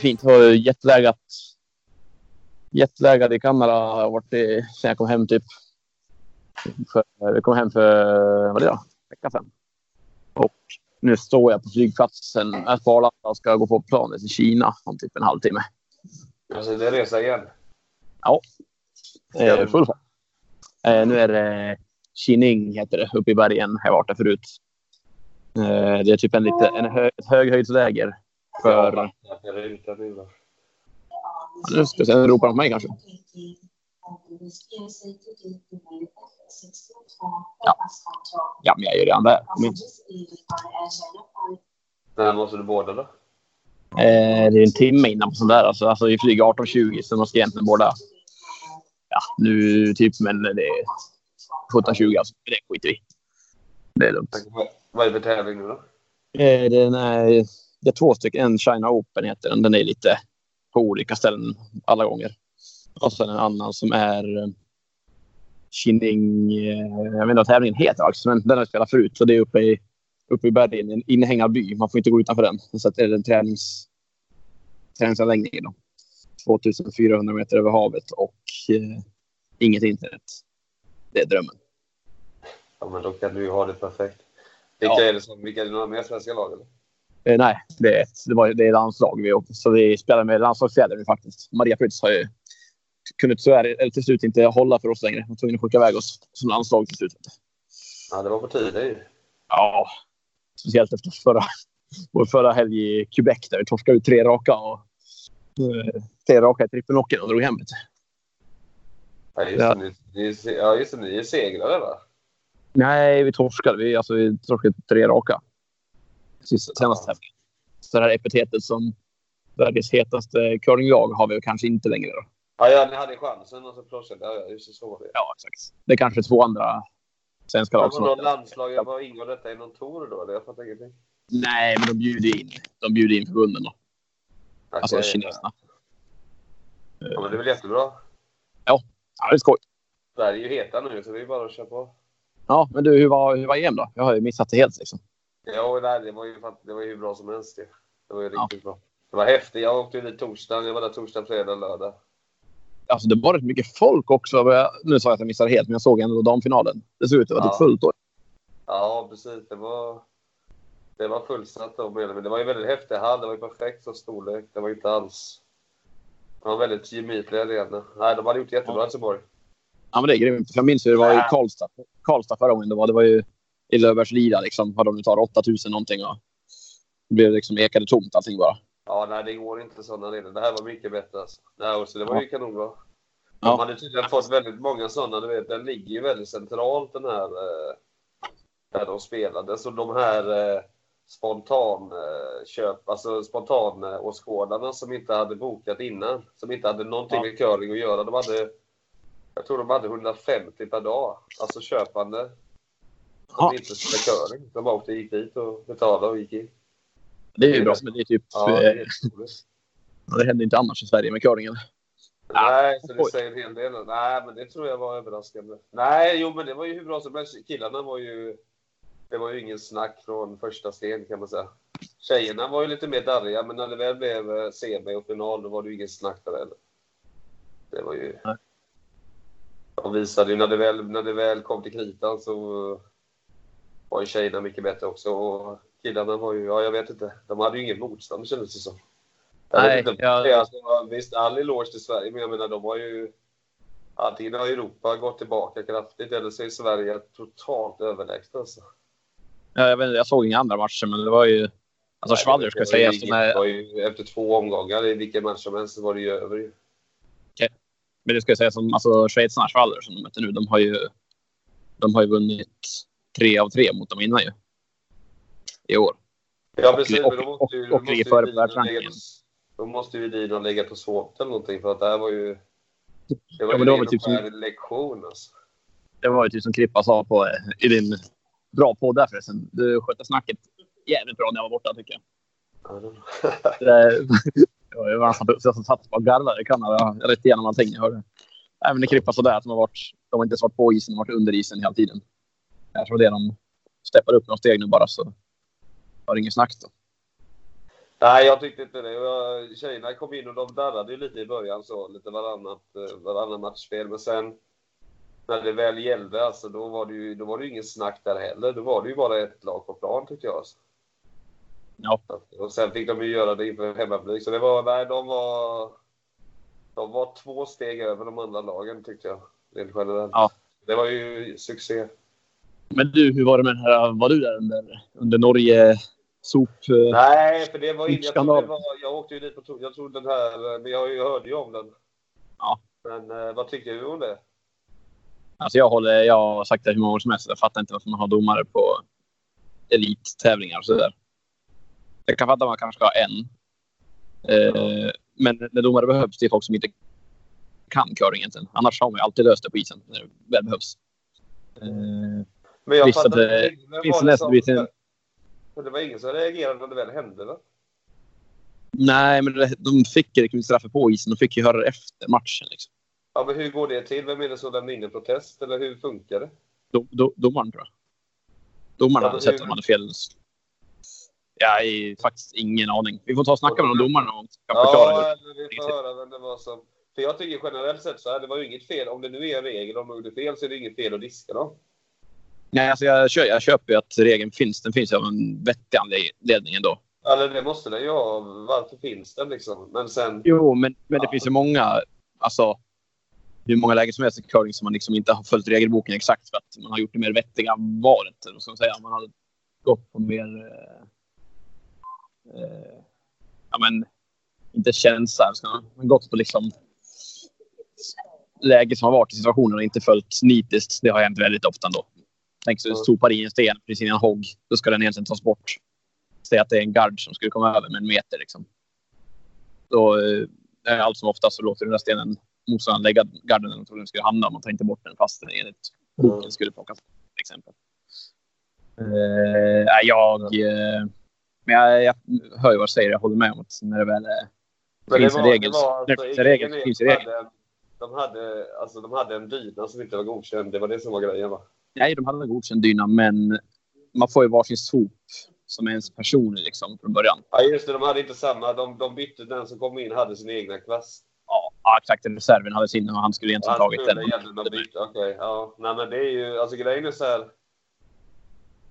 fint. Jag har jetlagat. Jetlaggad i Kanada har jag varit i, sen jag kom hem typ. För, jag kom hem för, vad är det då? Vecka sedan. Och nu står jag på flygplatsen på Arlanda och ska gå på planet till Kina om typ en halvtimme. Alltså, det är resa igen. Ja. Eh, full fart. Eh, nu är det Kining heter det, uppe i bergen. Jag har varit där förut. Eh, det är typ en lite, en hö, ett höghöjdsläger. För. Ja, jag se, nu ropar de på mig kanske. Ja. Ja, men jag är ju redan där. Men, När måste du båda då? eh, det är en timme innan på sån där. Alltså, alltså vi flyger 18.20 så man ska egentligen båda. Ja, nu typ, men det är 17.20 alltså. Det skiter vi. Det är lugnt. Vad är det för tävling nu då? Eh, den är, det är två stycken. En China Open heter den. Den är lite på olika ställen alla gånger. Och sen en annan som är eh, Kinning... eh, Jag vet inte vad tävlingen heter faktiskt, men den har jag spelat förut. Så det är uppe i, uppe i bergen, i en inhägnad by. Man får inte gå utanför den. Så att det är en tränings, träningsanläggning. Då. 2400 meter över havet och eh, inget internet. Det är drömmen. Ja, men då kan du ju ha det perfekt. Vilka Ja. är det som, vilka är det några mer svenska lag eller? Eh, nej, det är, ett, det, var, det är landslag vi. Så vi spelar med landslagsfjäder nu faktiskt. Maria Fritz har ju kunde tyvärr eller till slut inte hålla för oss längre. Hon var tvungen att skicka iväg oss som landslag till slut. Ja, det var på tiden ju. Ja, speciellt efter förra, vår förra helg i Quebec där vi torskade ut tre raka och eh, tre raka i trippelnocken och drog hem det. Ja, just det. Ni, ni, ja, just det. Ni är segrare va? Nej, vi torskade. Vi, alltså, vi torskade tre raka. Sista, tävlingen. Så det här epitetet som Sveriges hetaste curlinglag har vi kanske inte längre. Då. Ja, ja, ni hade chansen och så plötsligt. Ja, ja, just. Så var det. Ja, exakt. Det är kanske två andra svenska lag som vadå landslaget? Vad ingår detta i någon tour då? eller? Jag fattar ingenting. Nej, men de bjuder in. De bjuder in förbunden då. Alltså Okej. kineserna. Ja, men det är väl jättebra. Ja, det är skoj. Sverige är ju heta nu så det är bara att köra på. Ja, men du, hur var, hur var EM då? Jag har ju missat det helt liksom. Ja, nej, det var ju, det var ju hur bra som helst det. Det var ju Ja. riktigt bra. Det var häftigt. Jag åkte ju dit torsdagen. Jag var där torsdag, fredag, lördag. Alltså det var rätt mycket folk också. Nu sa jag att jag missade helt, men jag såg ändå damfinalen. Det såg ut att vara Ja. typ fullt då. Ja, precis. Det var, det var fullsatt då. Men det var ju väldigt häftig hall. Det var ju perfekt så storlek. Det var inte alls... Det var en väldigt gemytlig arena. Nej, de hade gjort jättebra i Helsingborg. Ja, men det är grymt. Jag minns hur det var i Karlstad. Karlstad förra gången. Det var, det var ju i Löfbergslida liksom. Vad de nu tar, 8000 någonting. Och det blev liksom ekade tomt allting bara. Ja, nej, det går inte sådana arenor. Det här var mycket bättre alltså. Nej, så det var ju kanonbra. De Ja. hade tydligen fått väldigt många sådana. Du vet, den ligger ju väldigt centralt den här eh, där de spelade. Så de här eh, spontan eh, köp, alltså spontan eh, åskådarna som inte hade bokat innan, som inte hade någonting Ja. med curling att göra. De hade, jag tror de hade 150 per dag, alltså köpande. Ja. inte curling. De bara åkte, gick dit och betalade och gick in. Det är ju bra. Men det är typ... Ja, det är eh, det händer inte annars i Sverige med curlingen. Nej, så det säger en hel del. Nej, men det tror jag var överraskande. Nej, jo, men det var ju hur bra som helst. Killarna var ju... Det var ju ingen snack från första steg kan man säga. Tjejerna var ju lite mer darriga, men när det väl blev eh, semi och final, då var det ju ingen snack där heller. Det var ju... Nej. De visade ju när det väl, när det väl kom till kritan så var ju tjejerna mycket bättre också. Och killarna var ju, ja jag vet inte, de hade ju ingen motstånd kändes det som. Jag Nej, inte, jag- alltså, visst, all eloge till Sverige, men jag menar de har ju... Antingen har Europa gått tillbaka kraftigt eller så är Sverige totalt överlägsna. Alltså. Ja, jag, vet, jag såg inga andra matcher, men det var ju... Alltså Schwaller ska ju som är- ju, efter två omgångar i vilken match som helst så var det ju över. ju. Men det ska jag säga som alltså, schweizarna Schwaller som de möter nu. De har ju, de har ju vunnit tre av tre mot dem innan ju. I år. Ja, precis. och- Men då måste ju, och- då och måste ligger ju före på världsrankingen. lägga på- Då måste ju Dino lägga på svårt eller någonting för att det här var ju... Det var Ja, ju men det var typ som- lektion alltså. Det var ju typ som Krippa sa på, eh, i din bra podd där förresten. Du skötte snacket jävligt bra när jag var borta tycker jag. Det, det var ju han som satt och garvade i Kanada. Jag rätt igenom allting jag hörde. Även i Krippa sådär att de har varit, de har inte ens varit på isen, de har varit under isen hela tiden. Jag tror det de steppar upp några steg nu bara så var det inget snack då. Nej, jag tyckte inte det. Jag, tjejerna kom in och de darrade ju lite i början så, lite varannat, eh, varannan matchspel. Men sen när det väl gällde, alltså, då var det ju då var det ingen snack där heller. Då var det ju bara ett lag på plan tyckte jag. Alltså. Ja. Och sen fick de ju göra det inför hemmapublik. Så det var, nej, de var, de var två steg över de andra lagen tyckte jag. Rent generellt. Ja. Det var ju succé. Men du, hur var det med den här? Var du där under, under Norge sop... eh, Nej, för det var inte... Jag, det var, jag åkte ju dit på Jag tror den här... Men jag hörde ju om den. Ja. Men eh, vad tycker du om det? Alltså jag, håller, jag har sagt det hur många år som helst. Jag fattar inte varför man har domare på elittävlingar och sådär. Jag kan fatta att man kanske ska ha en. Eh, men när domare behövs, det är folk som inte kan curling egentligen. Annars har man ju alltid löst det på isen när det väl behövs. Eh, Men jag att det inte. Vem finns det nästan Men Det var ingen som reagerade när det väl hände, va? nej, men det, de fick ju liksom straffet på isen. De fick ju höra det efter matchen. Liksom. Ja, men hur går det till? Vem är det som lämnar in en protest? Eller hur funkar det? Do, do, domaren tror jag. Domaren Ja, hade sett hur- att de hade fel. Jag har faktiskt ingen aning. Vi får ta och snacka med de domarna och kan förklara. hur- Ja, eller vi får höra vem det var som... För jag tycker generellt sett så här, det var ju inget fel. Om det nu är en regel, om de gjorde fel så är det inget fel att diska dem. Nej, alltså jag, kö- jag köper ju att regeln finns. Den finns av en vettig anledning ändå. Eller det måste den ju ha. Varför finns den liksom? Men sen... Jo, men, men det Ja. finns ju många... Alltså, hur många lägen som helst i curling som man liksom inte har följt regelboken exakt för att man har gjort det mer vettiga valet. eller ska man säga. Man har gått på mer... Eh, eh, ja, men inte känsla. Man har gått på liksom läge som har varit i situationen och inte följt nitiskt. Det har hänt väldigt ofta ändå. Tänk så sopar i en sten precis innan hogg. Då ska den egentligen tas bort. Säg att det är en gard som skulle komma över med en meter. Liksom. Då eh, allt som oftast så låter den där stenen motståndaren lägga garden där de trodde den skulle hamna. Man tar inte bort den fast den enligt boken skulle plockas till exempel. Eh, jag... Eh, men jag, jag hör ju vad du säger. Jag håller med om att när det väl är Men finns en regel. var När det finns en regel så finns en regel. hade en- De hade, alltså, de hade en dyna som inte var godkänd. Det var det som var grejen, va? Nej, de hade en godkänd dyna, men man får ju varsin sop som ens personlig liksom, från början. Ja, just det. De hade inte samma. De, de bytte. Den som kom in hade sin egna kvast. Ja, ja exakt. Reserven hade sin och han skulle egentligen Han tagit den. Okej, ja. Nej, men det är ju... Alltså grejen är så här.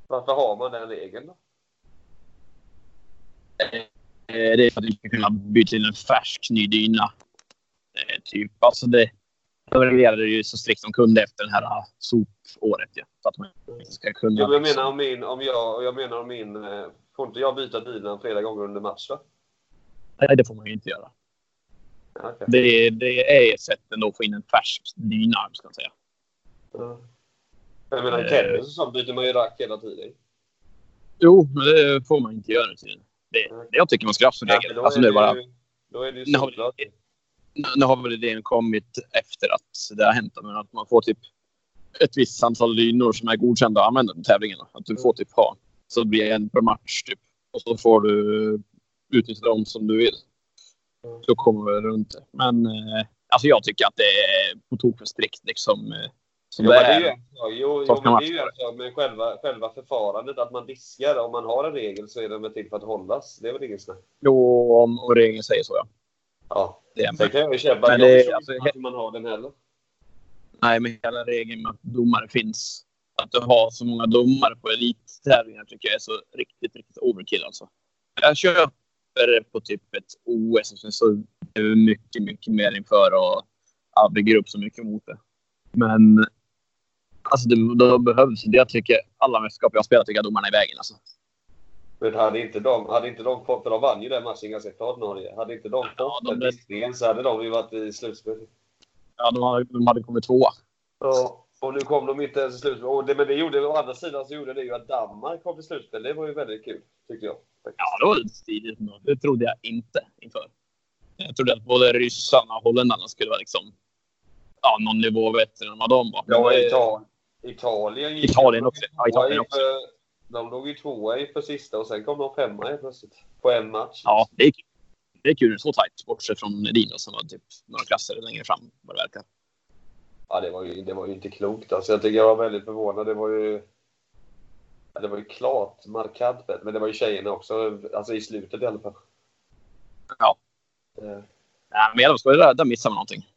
Varför har man den regeln då? Eh, Det är för att du ska kunna byta till en färsk ny dyna. Eh, Typ, alltså det de reglerade ju så strikt de kunde efter det här ah, sopåret. Ja, så att man ska kunna... Jo, jag menar om min... Om jag, jag menar om min... Får inte jag byta dynan flera gånger under match då? Nej, det får man ju inte göra. Ja, okej. Det, det är ett sätt ändå att få in en färsk dyna, ska man säga. Ja. Jag menar i Eh. tennis och sånt byter man ju rack hela tiden. Jo, men det får man inte göra nu tydligen. Det, det jag tycker man ska ha som Ja, regel. då alltså är nu det bara... ju- Då är det ju solklart. Nu har väl idén kommit efter att det har hänt. Men att man får typ ett visst antal lynor som är godkända att använda under tävlingen. Att du får typ ha. Så det blir en per match typ. Och så får du utnyttja dem som du vill. Mm. Så kommer vi runt det. Men eh, alltså jag tycker att det är på tok för strikt liksom. eh, Som Jo, det men det är är. ju sak. Jo, jo, men det är ju en sak. Men själva, själva förfarandet, att man diskar. Om man har en regel så är den väl till för att hållas. Det är väl inget snack. Jo, om, om regeln säger så ja. Ja. Det Sen kan jag ju köpa... Men jag det- förstår alltså, varför man har den heller. Nej, men hela regeln med att domare finns. Att du har så många domare på elittävlingar tycker jag är så riktigt, riktigt overkill alltså. Jag köper det på typ ett OS och så är det mycket, mycket mer inför och ja, bygger upp så mycket mot det. Men alltså det, då behövs det. Jag tycker alla mästerskap jag har spelat tycker jag domarna är i vägen alltså. Men hade inte de, hade inte de fått, för de vann ju den matchen ganska klart Norge. Hade inte de fått Ja, de- den diskningen så hade de ju varit i slutspel. Ja, de hade, de hade kommit tvåa. Ja. Och nu kom de inte ens i slutspel. Och det, men det gjorde, å andra sidan så gjorde det ju att Danmark kom till slutspel. Det var ju väldigt kul, tyckte jag. faktiskt. Ja, det var lite stiligt. Det trodde jag inte inför. Jag trodde att både ryssarna och holländarna skulle vara liksom, ja, någon nivå bättre än vad de var. Ja, det- Italien, Italien gick Italien också. Ja, Italien också. De låg ju tvåa inför sista och sen kom de femma plötsligt. På en match. Ja, det är kul. Det är kul. Så tajt. Bortsett från Dino som var typ några klasser längre fram vad det verkar. Ja, det var ju, det var ju inte klokt. Alltså, jag tycker jag var väldigt förvånad. Det var ju... Det var ju klart markant men det var ju tjejerna också. Alltså i slutet i alla fall. Ja. Eh. Ja, men Elfsborg, där, där missade man någonting.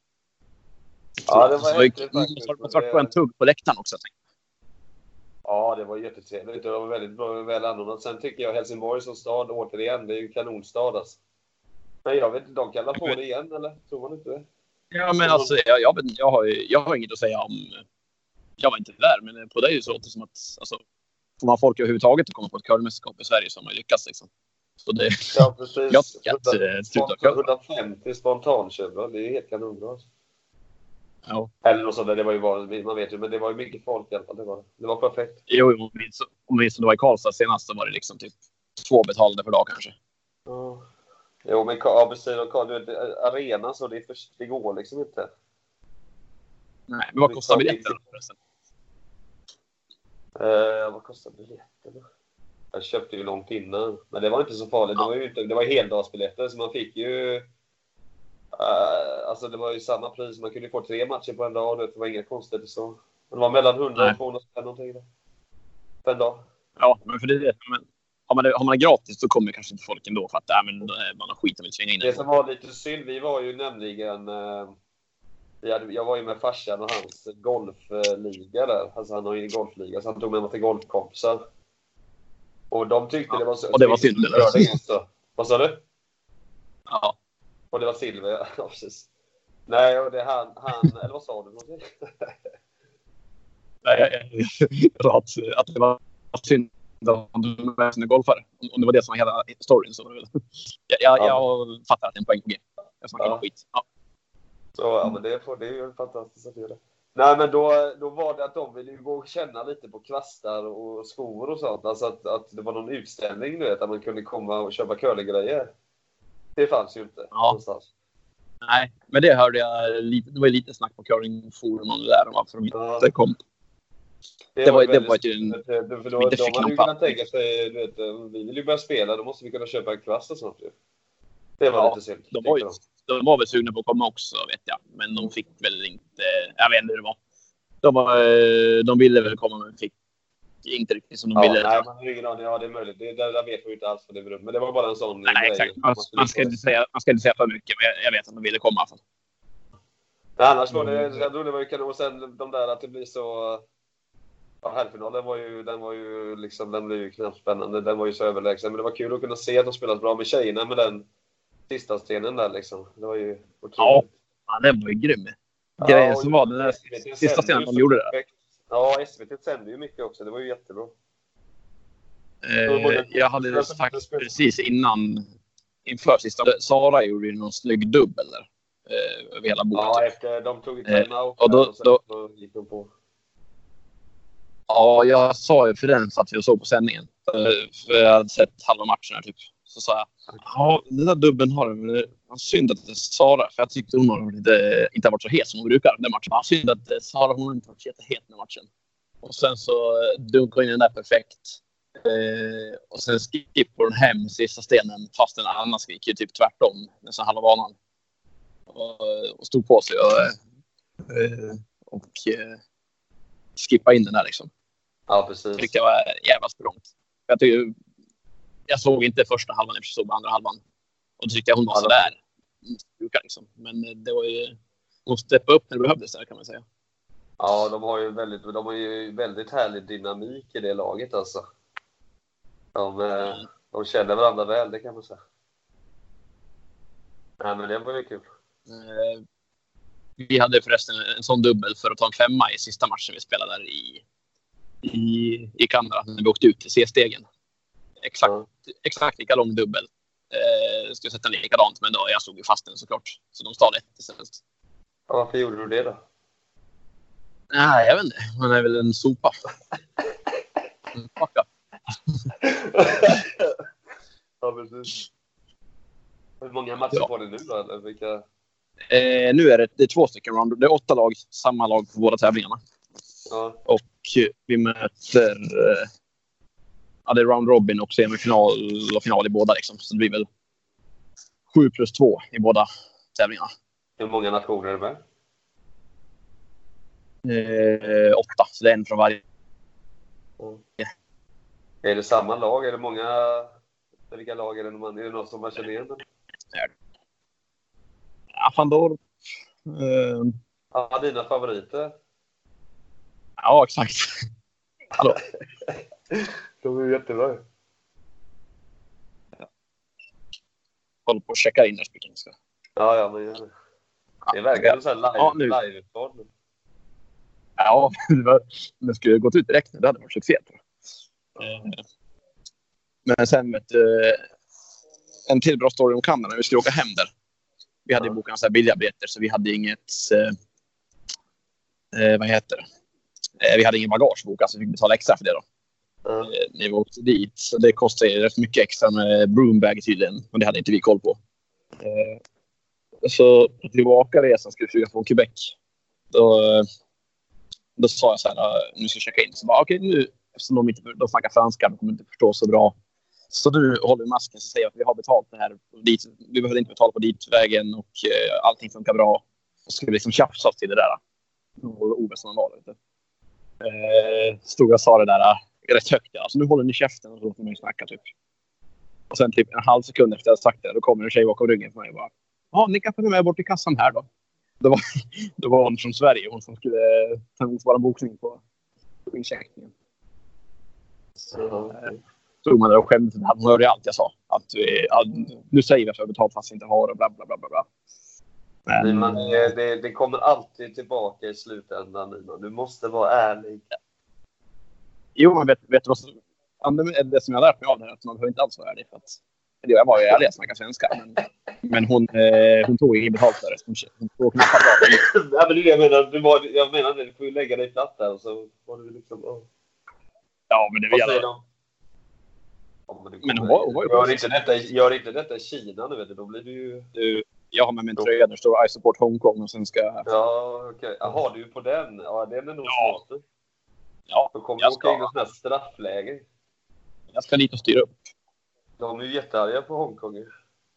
Ja, det var häftigt det faktiskt, var, det var en det- tugg på läktaren också. tänkte Ja, det var jättetrevligt. Det var väldigt bra, väl anordnat. Sen tycker jag Helsingborg som stad, återigen, det är ju en kanonstad alltså. Men jag vet inte, de kan på det igen eller? Tror man inte det? Ja, men alltså, jag, jag, vet- jag, har, jag har inget att säga om... Jag var inte där, men på dig så låter det som att... Alltså, får man folk överhuvudtaget att komma på ett curlingmästerskap i Sverige så har man lyckats. Liksom. Så det, Ja, precis. jag tycker att eh, sluta curla. 150 spontanköpare, det är ju helt kanonbra. alltså. Ja. Eller något sånt där, det var ju bara, man vet ju, men det var ju mycket folk i alla fall. Det var, det var perfekt. Jo, minns- om vi som det var i Karlstad senast så var det liksom typ två betalade per dag kanske. Ja. Jo, men ja, precis. Och Karl, du vet, arena så, det, det går liksom inte. Nej, men vad kostar biljetten förresten? Eh, vad kostar biljetterna? Jag köpte ju långt innan. Men det var inte så farligt. Det var ju inte, det var heldagsbiljetter så man fick ju... eh, alltså det var ju samma pris. Man kunde ju få tre matcher på en dag. Det var inga konstigheter så. Men Det var mellan 100 Nej. och 200 spänn någonting. På en dag. Ja, men för det är det. Men har man det, har man det gratis så kommer kanske inte folk ändå för att äh, men, äh, man har skit att slänga in Det det. som var lite synd, vi var ju nämligen... Eh, vi hade, jag var ju med farsan och hans golfliga där. Alltså han har ju en golfliga så han tog med mig till golfkompisar. Och de tyckte Ja, det var så... och det var synd, eller? Vad sa du? Ja. Och det var silver, ja. ja precis. Nej, och det han, han eller vad sa du? någonting? Nej, jag, att, att det var synd om du sina golfare. Om det var det som var hela storyn så var det väl. Jag, jag, jag fattar att det är en poäng på G. Jag snackar Ja. skit. Ja. Så ja, men det, får, det är ju fantastiskt att göra det. Nej, men då, då var det att de ville gå och känna lite på kvastar och skor och sånt. Alltså att, att det var någon utställning, du vet, där man kunde komma och köpa curlinggrejer. Det fanns ju inte Ja. någonstans. Nej, men det hörde jag lite. Det var lite snack på curlingforum om det där. om Varför de Ja. inte kom. Det var- det var ju en- För då, de hade ju kunnat tänka sig, du vet, vi vill ju börja spela, då måste vi kunna köpa en kvast och sånt ju. Det var Ja, lite synd. De var, ju, de var väl sugna på att komma också vet jag. Men de fick väl inte. Jag vet inte hur det var. De, var, de ville väl komma men fick inte riktigt som de Ja, ville. nej, man har ingen aning. Ja, det är möjligt. Det, där, där vet man ju inte alls vad det beror på. Men det var bara en sån Nej, grej. exakt. Man, skulle man, ska inte säga, man ska inte säga för mycket, men jag, jag vet att de ville komma i alla fall. Men annars var det, Mm. jag tror det var ju kanon. Och sen de där att det blir så... Ja, herrfinalen var ju, den var ju liksom, den blev ju knappt spännande. Den var ju så överlägsen. Men det var kul att kunna se att de spelat bra med tjejerna med den sista stenen där liksom. Det var ju otroligt. Ja. Ja, den var ju grym. Ja, Grejen och som var den där sista ju de gjorde där. perfekt. Ja, SVT sände ju mycket också. Det var ju jättebra. Eh, jag hade sagt precis innan, inför sista, Sara gjorde ju någon snygg dubbel där. Eh, över hela bordet. Ja, efter de tog Eh, timeout och då- och sen då- så gick de på. Ja, jag sa ju för den satt vi och såg på sändningen. För, för jag hade sett halva matchen här typ. Så sa jag. Ja, den där dubben har men det var synd att det är Sara. För jag tyckte hon har lite, inte har varit så het som hon brukar den matchen. Ja, synd att eh, Sara hon har inte varit så jättehet den matchen. Och sen så eh, dunkade hon in den där perfekt. Eh, och sen skippade hon hem sista stenen fast den annars gick ju typ tvärtom nästan halva banan. Och, och stod på sig och, eh, och eh, skippade in den där liksom Ja, precis. tyckte jag var jävla språngt. Jag, tycker, jag såg inte första halvan, jag såg andra halvan. Och då tyckte jag hon var sådär. Liksom. Men eh, det var ju... Hon steppade upp när det behövdes där kan man säga. Ja, de har ju väldigt, de har ju väldigt härlig dynamik i det laget alltså. De, eh, de känner varandra väl, det kan man säga. Nej, men det var ju kul. Eh, Vi hade förresten en sån dubbel för att ta en femma i sista matchen vi spelade där i, i, i Kanada när vi åkte ut till C-stegen. Exakt, Ja. exakt lika lång dubbel. Eh, skulle sätta likadant, men då jag stod ju fast den såklart. Så de stal ett istället. Ja, varför gjorde du det då? Nej, jag vet inte. Han är väl en sopa. En ja, precis. Hur många matcher Ja. får ni nu då? Eller vilka? Eh, nu är det, det är två stycken round. Det är åtta lag, samma lag på båda tävlingarna. Ja. Och eh, vi möter... eh, Ja, det är round robin och semifinal och final i båda. Liksom. Så det blir väl 7 plus 2 i båda tävlingarna. Hur många nationer är det med? Eh, åtta, så det är en från varje. Är det samma lag? Är det många... Vilka lag är det? Man, är det någon som man känner igen? Ja, Fandor. Eh, Ja, dina favoriter? ja, exakt. Hallå. De är jättebra. Håller på att checka in. Speaking. Så. Ja, ja, men gör det. Det verkar som live, Ja, nu. live-uttal. Ja, det, var, det skulle gått ut direkt. Det hade varit succé. tror jag. Men sen vet du, en till bra story om Kanada. Vi skulle åka hem där. Vi hade ju Ja. bokat så här billiga biljetter så vi hade inget... Eh, eh, vad heter det? Eh, vi hade ingen bagage bokat så vi fick betala extra för det. Då. Mm. När vi åkte dit. Så det kostade ju rätt mycket extra med broombag tydligen. Och det hade inte vi koll på. Eh, så på tillbakaresan skulle vi flyga från Quebec. Då, eh, då sa jag så här, nu ska jag checka in. Så bara, okej nu, eftersom de inte de snackar franska, de kommer inte förstå så bra. Så du håller masken och säger att vi har betalt det här. Dit, vi behöver inte betala på ditvägen och eh, allting funkar bra. Och så ska vi liksom tjafsa oss till det där. Ove som han var. där ute. Eh, stod jag och sa det där rätt högt. Alltså, nu håller ni käften och så låter mig snacka typ. Och sen typ en halv sekund efter att jag sagt det, då kommer en tjej bakom ryggen på mig och bara. Ja, ni kan följa med bort till kassan här då. Det var, det var hon från Sverige, hon som skulle ta emot vår bokning på incheckningen. Ja. Stod man där och skämdes. Hon hörde allt jag sa. Att vi, ja, nu säger vi att vi har betalt fast vi inte har och bla bla bla. bla, bla. Men, Nyman, det, det, kommer alltid tillbaka i slutändan, Nyman. Du måste vara ärlig. Jo, men vet, vet du vad som, det, som jag har lärt mig av det här, att man behöver inte alls vara ärlig. För att, eller jag var ju ärlig, jag snackade svenska. Men, men hon, eh, hon tog inget betalt för det. Hon, hon tog knappt men det det jag menar. Du, var, jag menar det. Du får ju lägga dig platt där och så var du liksom... Oh. Ja, men det var jävla... Ja, men, Men hon var- hon var ju gör, inte detta, i- gör inte detta i Kina nu, vet du. Då blir du ju... Du, jag har med mig en tröja där det står I support Hongkong och sen ska. Ja, okej. Jaha, du är på den. Ja, den är nog Ja. smart. Ja, Då kommer du jag åka in i ska, sådana här straffläge. jag ska dit och styra upp. De är ju jättearga på Hongkong.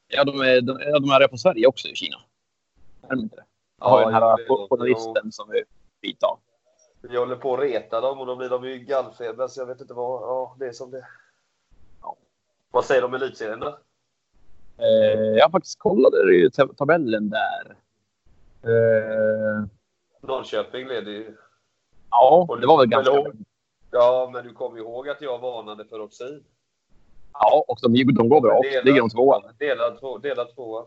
Ja, de är, de, ja, de är arga på Sverige också i Kina. Är de inte det? Jag har ju den här journalisten som är bit av. Vi håller på att reta dem och då blir de ju gallfeber så jag vet inte vad. Ja, det är som det Ja. Vad säger de om elitserien då? Eh, jag faktiskt tab- tabellen där. Eh, Norrköping leder ju. Ja, det var väl ganska... Ja, men du kommer ihåg att jag varnade för offside. Ja, och de, de går bra också. Ligger de tvåa? Delad två, delad tvåa.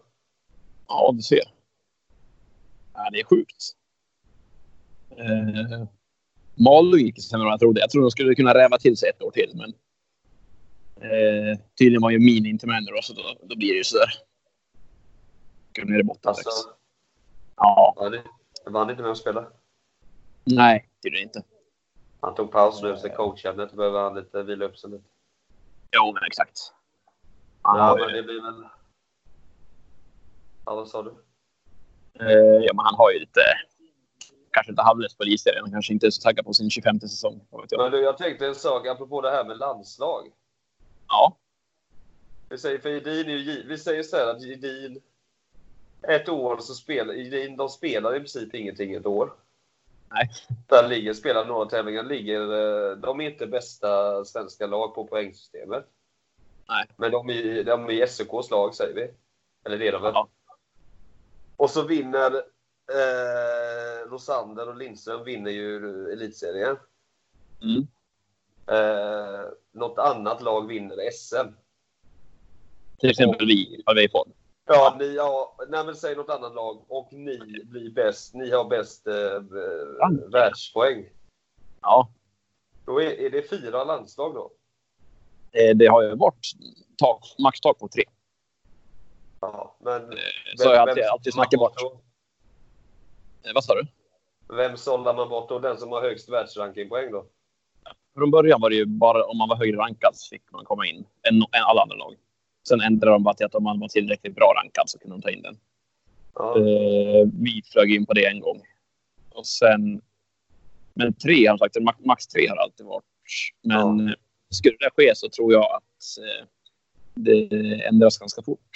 Ja, du ser. Ja, det är sjukt. Eh, Malung gick sämre än jag trodde. Jag trodde de skulle kunna räva till sig ett år till, men eh, tydligen var ju min inte med då, så då, då blir det ju sådär. Går ner i botten Alltså. Ja, vann inte med att spela. nej, tydligen inte. Han tog paus nu efter coachandet. Behöver han lite vila upp sig lite. Jo, men exakt. Han Ja, men det blir väl... Ja, vad sa du? eh, ja, men han har ju lite... Kanske inte halvlöst på elitserien. Han kanske inte är så taggad på sin 25 säsong. Jag. Men du, jag tänkte en sak apropå det här med landslag. Ja, Vi säger, för Edin är ju, vi säger så här att Edin, ett år så spelar, Edin, de spelar i princip ingenting ett år. Nej. Där ligger, spelar några tävlingar, ligger, eh, de är inte bästa svenska lag på poängsystemet. Nej. Men de är, de är i SOKs lag säger vi. Eller det är de väl? Ja. Och så vinner eh, Rosander och Lindström vinner ju elitserien. mm. Eh, något annat lag vinner SM. till exempel vi har vi fått. Ja, ni, ja nej, men säg något annat lag. Och ni blir bäst. Ni har bäst eh, Ja. världspoäng. Ja, Då är, är det fyra landslag då? eh, det har ju varit tak, maxtak på tre. Ja, men... Eh, Så jag har alltid, vem alltid man bort. Eh, Vad sa du? Vem sållar man bort då? Den som har högst världsrankingpoäng då? Från början var det ju bara om man var högre rankad så fick man komma in än, än alla andra lag. Sen ändrade de bara till att om man var tillräckligt bra rankad så kunde de ta in den. Ja. Eh, vi flög in på det en gång. Och sen Men tre har sagt, max tre har alltid varit. Men ja. skulle det ske så tror jag att eh, det ändras ganska fort.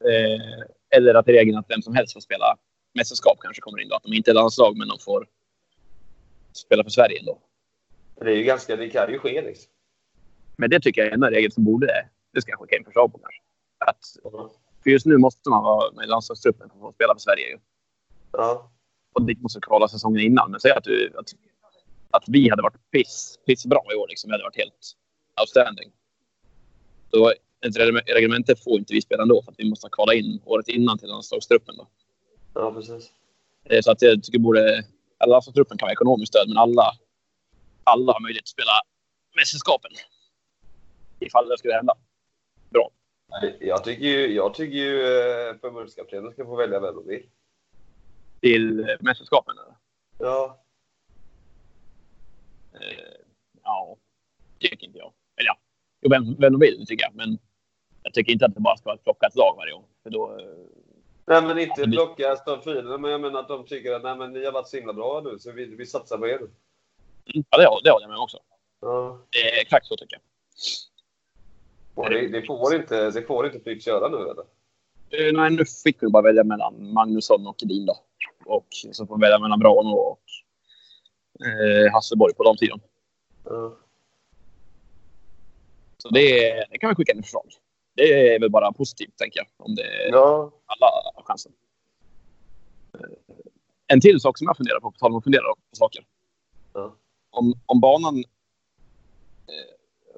Eh, eller att regeln att vem som helst får spela mästerskap kanske kommer in då. Att de inte är landslag men de får spela för Sverige ändå. Det är ju ganska, det kan ju ske liksom. Men det tycker jag är en regel som borde, det ska jag skicka in förslag på kanske. Att, för just nu måste man vara med i landslagstruppen för att spela för Sverige ju. Ja. Och dit måste kvala säsongen innan. Men säg att, du, att, att vi hade varit piss, piss bra i år liksom. Vi hade varit helt outstanding. Då, enligt reglementet får inte vi spela ändå för att vi måste kvala in året innan till landslagstruppen. Då. Ja, precis. Så att jag tycker borde... Alla landslagstruppen kan vara ekonomiskt stöd, men alla, alla har möjlighet att spela mästerskapen. Ifall det skulle hända. Bra. Jag tycker ju, jag tycker ju eh, förbundskaptenen ska få välja vem de vill. Till mästerskapen? Eller? Ja. Eh, ja, tycker inte jag. Eller ja, jo, vem, vem de vill tycker jag. Men jag tycker inte att det bara ska vara ett lag varje gång. För då, eh, nej, men inte plocka de fyra. Men jag menar att de tycker att nej, men ni har varit så himla bra nu så vi, vi satsar på er. Mm, ja, det, det håller jag med också. Ja. Det är exakt så tycker jag. Och det, det, får inte, det får inte Flyx göra nu eller? Uh, nej, nu fick vi bara välja mellan Magnusson och Edin då. Och så får vi välja mellan Brano och uh, Hasselborg på de tiden. Uh. Så det, det kan vi skicka in förslag. Det är väl bara positivt, tänker jag. Om det ja. alla har chansen. En till sak som jag funderar på, på tal om att fundera på saker. Ja. Om, om banan...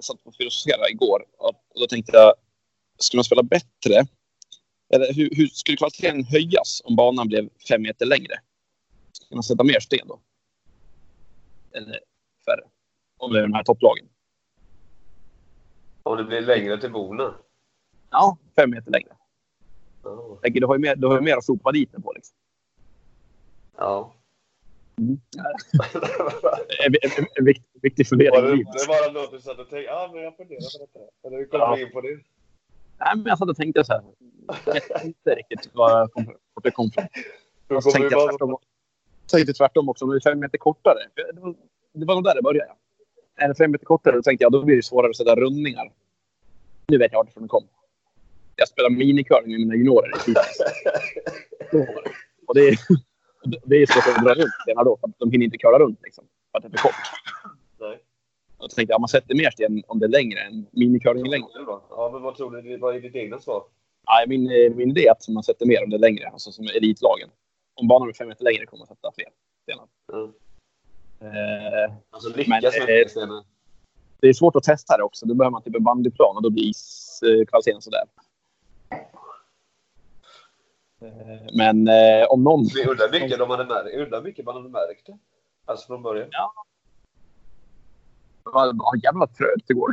Satt och filosoferade igår och, då tänkte jag, skulle man spela bättre? Eller hur, hur skulle kvaliteten höjas om banan blev fem meter längre? Skulle man sätta mer sten då? Eller färre? Om det är de här topplagen. Om det blir längre till bona? Ja, fem meter längre. Oh. Du har ju mer, du har ju mer att sopa dit den på. Liksom. Ja. Mm. en, en, en viktig, viktig fundering det, det var något du satt och tänkte, ja men jag funderar på detta. Eller hur kom ja. in på det? Nej, men jag satt och tänkte så här. Jag vet inte riktigt var det kom från. Och så tänkte jag tvärtom, tänkte tvärtom också, om det är fem meter kortare. Det var, det var nog där det började. Är det fem meter kortare, då tänkte jag då blir det svårare att sätta rundningar. Nu vet jag varifrån det kom. Jag spelade minicurling med mina juniorer i. Och det det är svårt att dra runt stenar då, för att de hinner inte köra runt liksom, för att det är för kort. Nej. Jag tänkte att man sätter mer sten om det är längre än minicurling längre. Ja, men vad tror du? Vad är ditt egna svar? Ja, min, min idé är att man sätter mer om det är längre, alltså som elitlagen. Om banan är fem meter längre kommer man sätta fler stenar. Mm. Eh, alltså lyckas men, med fler stenar? Det är svårt att testa det också. Då behöver man typ en bandyplan och då blir iskvaliteten sådär. Eh, men eh, om någon... Vi undrar mycket, de hade märkt, undrar mycket man hade märkt det. Alltså från början. Ja. Det var jävla trögt igår.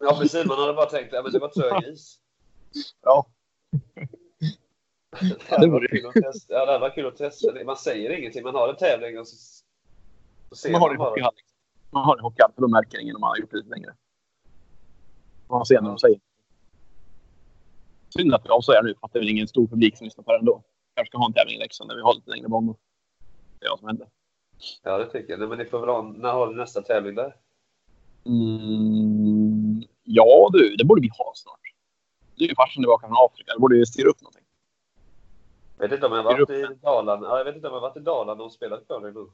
Ja, precis. Man hade bara tänkt att det var trög is. Ja. det var kul att testa. Ja, det var kul att testa. Man säger ingenting. Man har en tävling och så, så ser man, man har i hockeyhall. Man har det i hockeyhall, för då märker ingen om man har gjort det lite längre. Man ser när de säger Synd att vi avslöjar nu, för att det är väl ingen stor publik som lyssnar på det ändå. Kanske ska ha en tävling i Leksand där vi har lite längre banor. Det är vad som händer. Ja, det tycker jag. Men ni får väl ha, när har du nästa tävling där? Mm, ja du, det borde vi ha snart. Du är ju farsan tillbaka från Afrika. Det borde ju styra upp någonting. Jag vet inte om jag varit i Dalarna. Ja, jag vet inte om jag varit i Dalarna och spelat curling nu.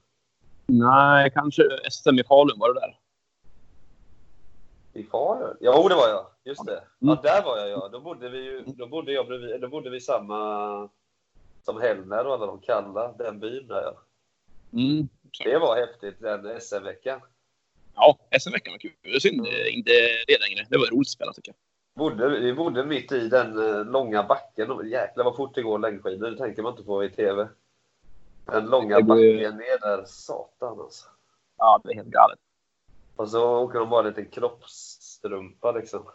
Nej, kanske SM i Falun var det där. I Falun? Ja, det var jag. Just det. Ja, mm. där var jag ja. Då bodde vi ju, då bodde jag bredvid, då bodde vi samma som Hellner och alla de kalla, den byn där ja. Mm, det var häftigt, den SM-veckan. Ja, SM-veckan var kul. Det är synd mm. inte det längre. Det var roligt att spela tycker jag. Bodde, vi bodde mitt i den eh, långa backen. Jäklar vad fort det går längdskidor. Det tänker man inte på i TV. Den långa backen ner där. Satan alltså. Ja, det är helt galet. Och så åker de bara en liten kroppsstrumpa liksom.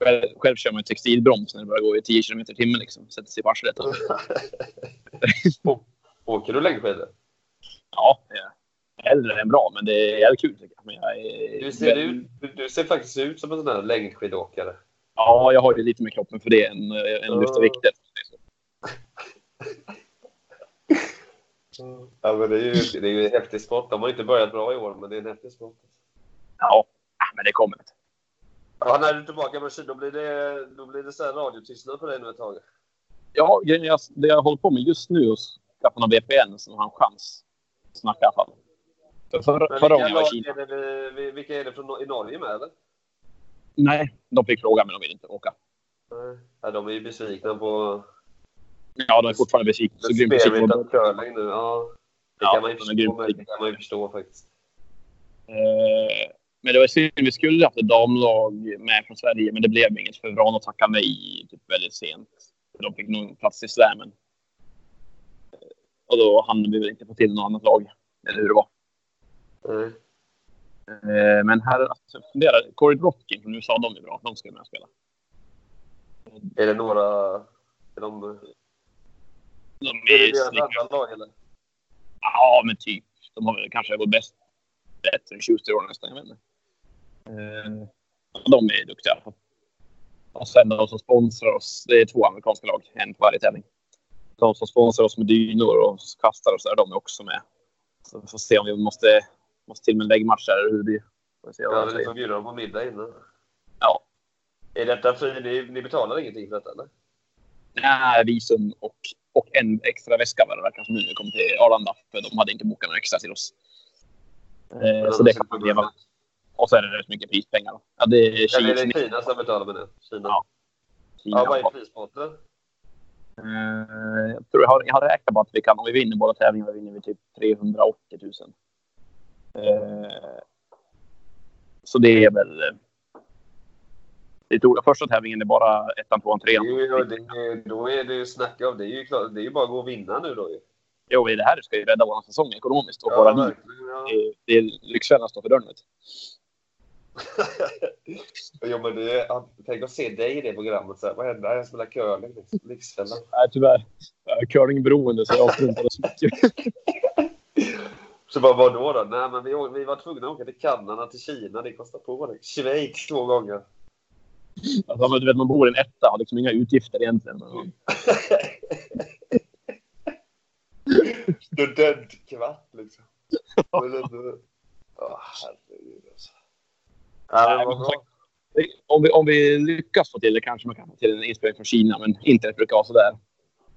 Själv, själv kör man ju textilbroms när det börjar gå i 10 km i timmen. Liksom. Sätter sig i arslet. Åker du längdskidor? Ja, hellre än bra, men det är jävligt kul tycker jag. Men jag är... du, ser ut, du ser faktiskt ut som en sån där längdskidåkare. Ja, jag har ju lite mer kroppen för det än, än lyfta vikter. Ja, men det är ju, det är ju en häftig sport. De har inte börjat bra i år, men det är en häftig sport. Ja, men det kommer. Ja, när du är tillbaka med Kina, då blir det, då blir det så här radiotystnad på dig nu ett tag. Ja, att det jag håller på med just nu är att skaffa någon VPN så har en chans att snacka i alla fall. För Men förra vilka gången jag var i Kina... är det, vi- vilka är det från, i Norge med, eller? Nej, de fick fråga men de vill inte åka. Nej. Ja, de är ju besvikna på Ja, de är fortfarande besvikna. Så grymt besvikna. av curling nu. Ja, det Ja, kan man ju förstå, kan man ju förstå faktiskt. Eh, Men det var synd. Vi skulle haft ett damlag med från Sverige, men det blev inget för Vrana tackade nej typ väldigt sent. De fick nog plats i slammen. Eh, Och då hann vi väl inte få till något annat lag. Eller hur det var. Nej. Eh, Men här, alltså, jag funderar. Corey Dropkin från USA, de är bra. De ska med och spela. Är det några... Är de... De Är det är deras slicka. andra lag, eller? Ja, men typ. De har väl kanske gått bäst. Bättre än Schuster i år nästan. Jag vet inte. Eh, De är duktiga. Och sen de som sponsrar oss. Det är två amerikanska lag. En på varje tävling. De som sponsrar oss med dynor och kastar och så där, de är också med. Så vi får se om vi måste, måste till med en läggmatch där eller hur det blir. Får vi se Ja, säger. får bjuda dem på middag innan. Ja. Är detta fri? Ni, ni betalar ingenting för detta, eller? Nej, visum och, och en extra väska vad det verkar som nu när vi kom till Arlanda. För de hade inte bokat några extra till oss. Eh, så det kan man leva med. Och så är det rätt mycket prispengar. Då. Ja, det är Kina. det Kina som betalar med det? Kina? Ja. Ja, Kina. vad är prispotten? Eh, jag tror jag har, jag har räknat på att vi kan, om vi vinner båda tävlingarna, vinner vi typ 380 000. Eh, så det är väl... eh, Det tror jag. Första tävlingen är bara ettan, tvåan, trean. ju, det då är det ju snacka om. Det är ju, klart, det är ju bara att gå och vinna nu då ju. Jo, det här ska ju rädda vår säsong ekonomiskt och Ja, våra liv. Ja. Det, är- det är Lyxfällan står för dörren. Du. jo, men är, tänk att se dig i det programmet. Så här, vad händer? Jag spelar curling. liksom. Lyxfällan. Nej, tyvärr. Jag är curlingberoende så jag struntar så mycket. Så bara, vadå då? Nej, men vi, vi var tvungna att åka till Kanada, till Kina. Det kostar på det. Schweiz två gånger. Alltså, men du vet, man bor i en etta har liksom inga utgifter egentligen. Men, Studentkvart liksom. Men Åh, herregud alltså. Ja, om, vi, om vi lyckas få till det kanske man kan få till en inspelning från Kina, men internet brukar vara sådär.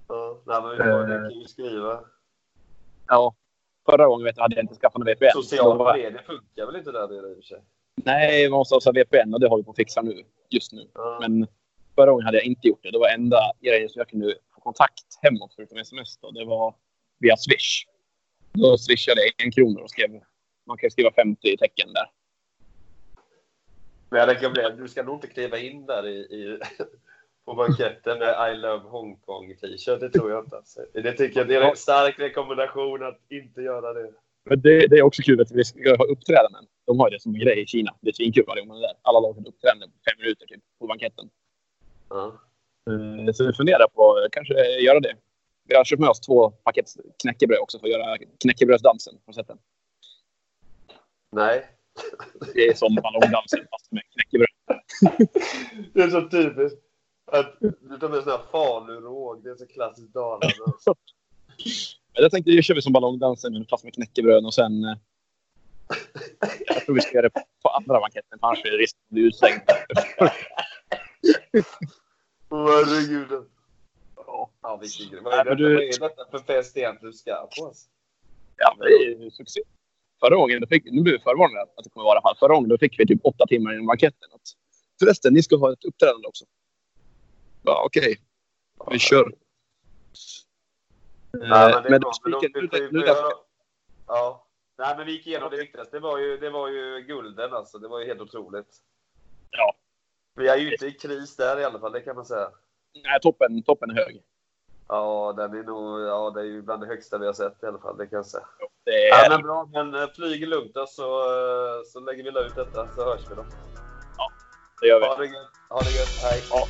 Ja, nej, men vi får, det Eh. kan ju skriva. Ja. Förra gången vet jag, hade jag inte skaffat någon VPN. Sociala medier funkar väl inte där nere i och för sig? Nej, man måste ha VPN och det har vi på att fixa nu. Just nu. Ja. Men förra gången hade jag inte gjort det. Det var enda grejen som jag kunde få kontakt hemåt förutom sms. Då. Det var via Swish. Då swishade jag en krona och skrev... Man kan skriva 50 tecken där. Men jag rekommenderar, du ska nog inte kliva in där i, i, på banketten med I love Hongkong t-shirt. Det tror jag inte. Alltså. Det tycker jag det är en stark rekommendation att inte göra det. Men det, det är också kul att vi ska ha uppträdanden. De har det som en grej i Kina. Det är svinkul varje gång man är där. Alla lag har uppträdande på fem minuter typ, på banketten. Eh, Så vi funderar på att kanske göra det. Vi har köpt med oss två paket knäckebröd också för att göra knäckebrödsdansen. Har du sett den? Nej. Det är som ballongdansen fast med knäckebröd. Det är så typiskt. Att du tar med sån här faluråg. Det är så klassiskt Dalarna. Jag tänkte, nu kör vi som ballongdansen men fast med knäckebröd och sen... eh, Jag tror vi ska göra det på andra banketten, annars är det risk att bli utslängd. Herregud. Ja, Ja, vilken grej. Vad är, detta, du- vad är detta för fest egentligen du ska på? Alltså? Ja, det är ju succé. Förra gången, då fick, nu blir vi förvarnade att det kommer vara i alla fall. Förra gången då fick vi typ åtta timmar innan banketten. Att, Förresten, ni ska ha ett uppträdande också. Ja, okej. Vi kör. Nej, Eh, men det är men vi nu, nu, nu, Ja. Nej, men vi gick igenom det viktigaste. Det var ju, det var ju gulden alltså. Det var ju helt otroligt. Ja. Vi är ju inte i kris där i alla fall, det kan man säga. nej, toppen, toppen är hög. Ja, den är nog, ja, det är ju bland det högsta vi har sett i alla fall, det kan jag säga. Det är, Ja, men bra, men eh, flyg lugnt då, så, eh, så lägger vi ut detta så hörs vi då. det gör vi. Ha det gött, ha det gött, hej. Ja.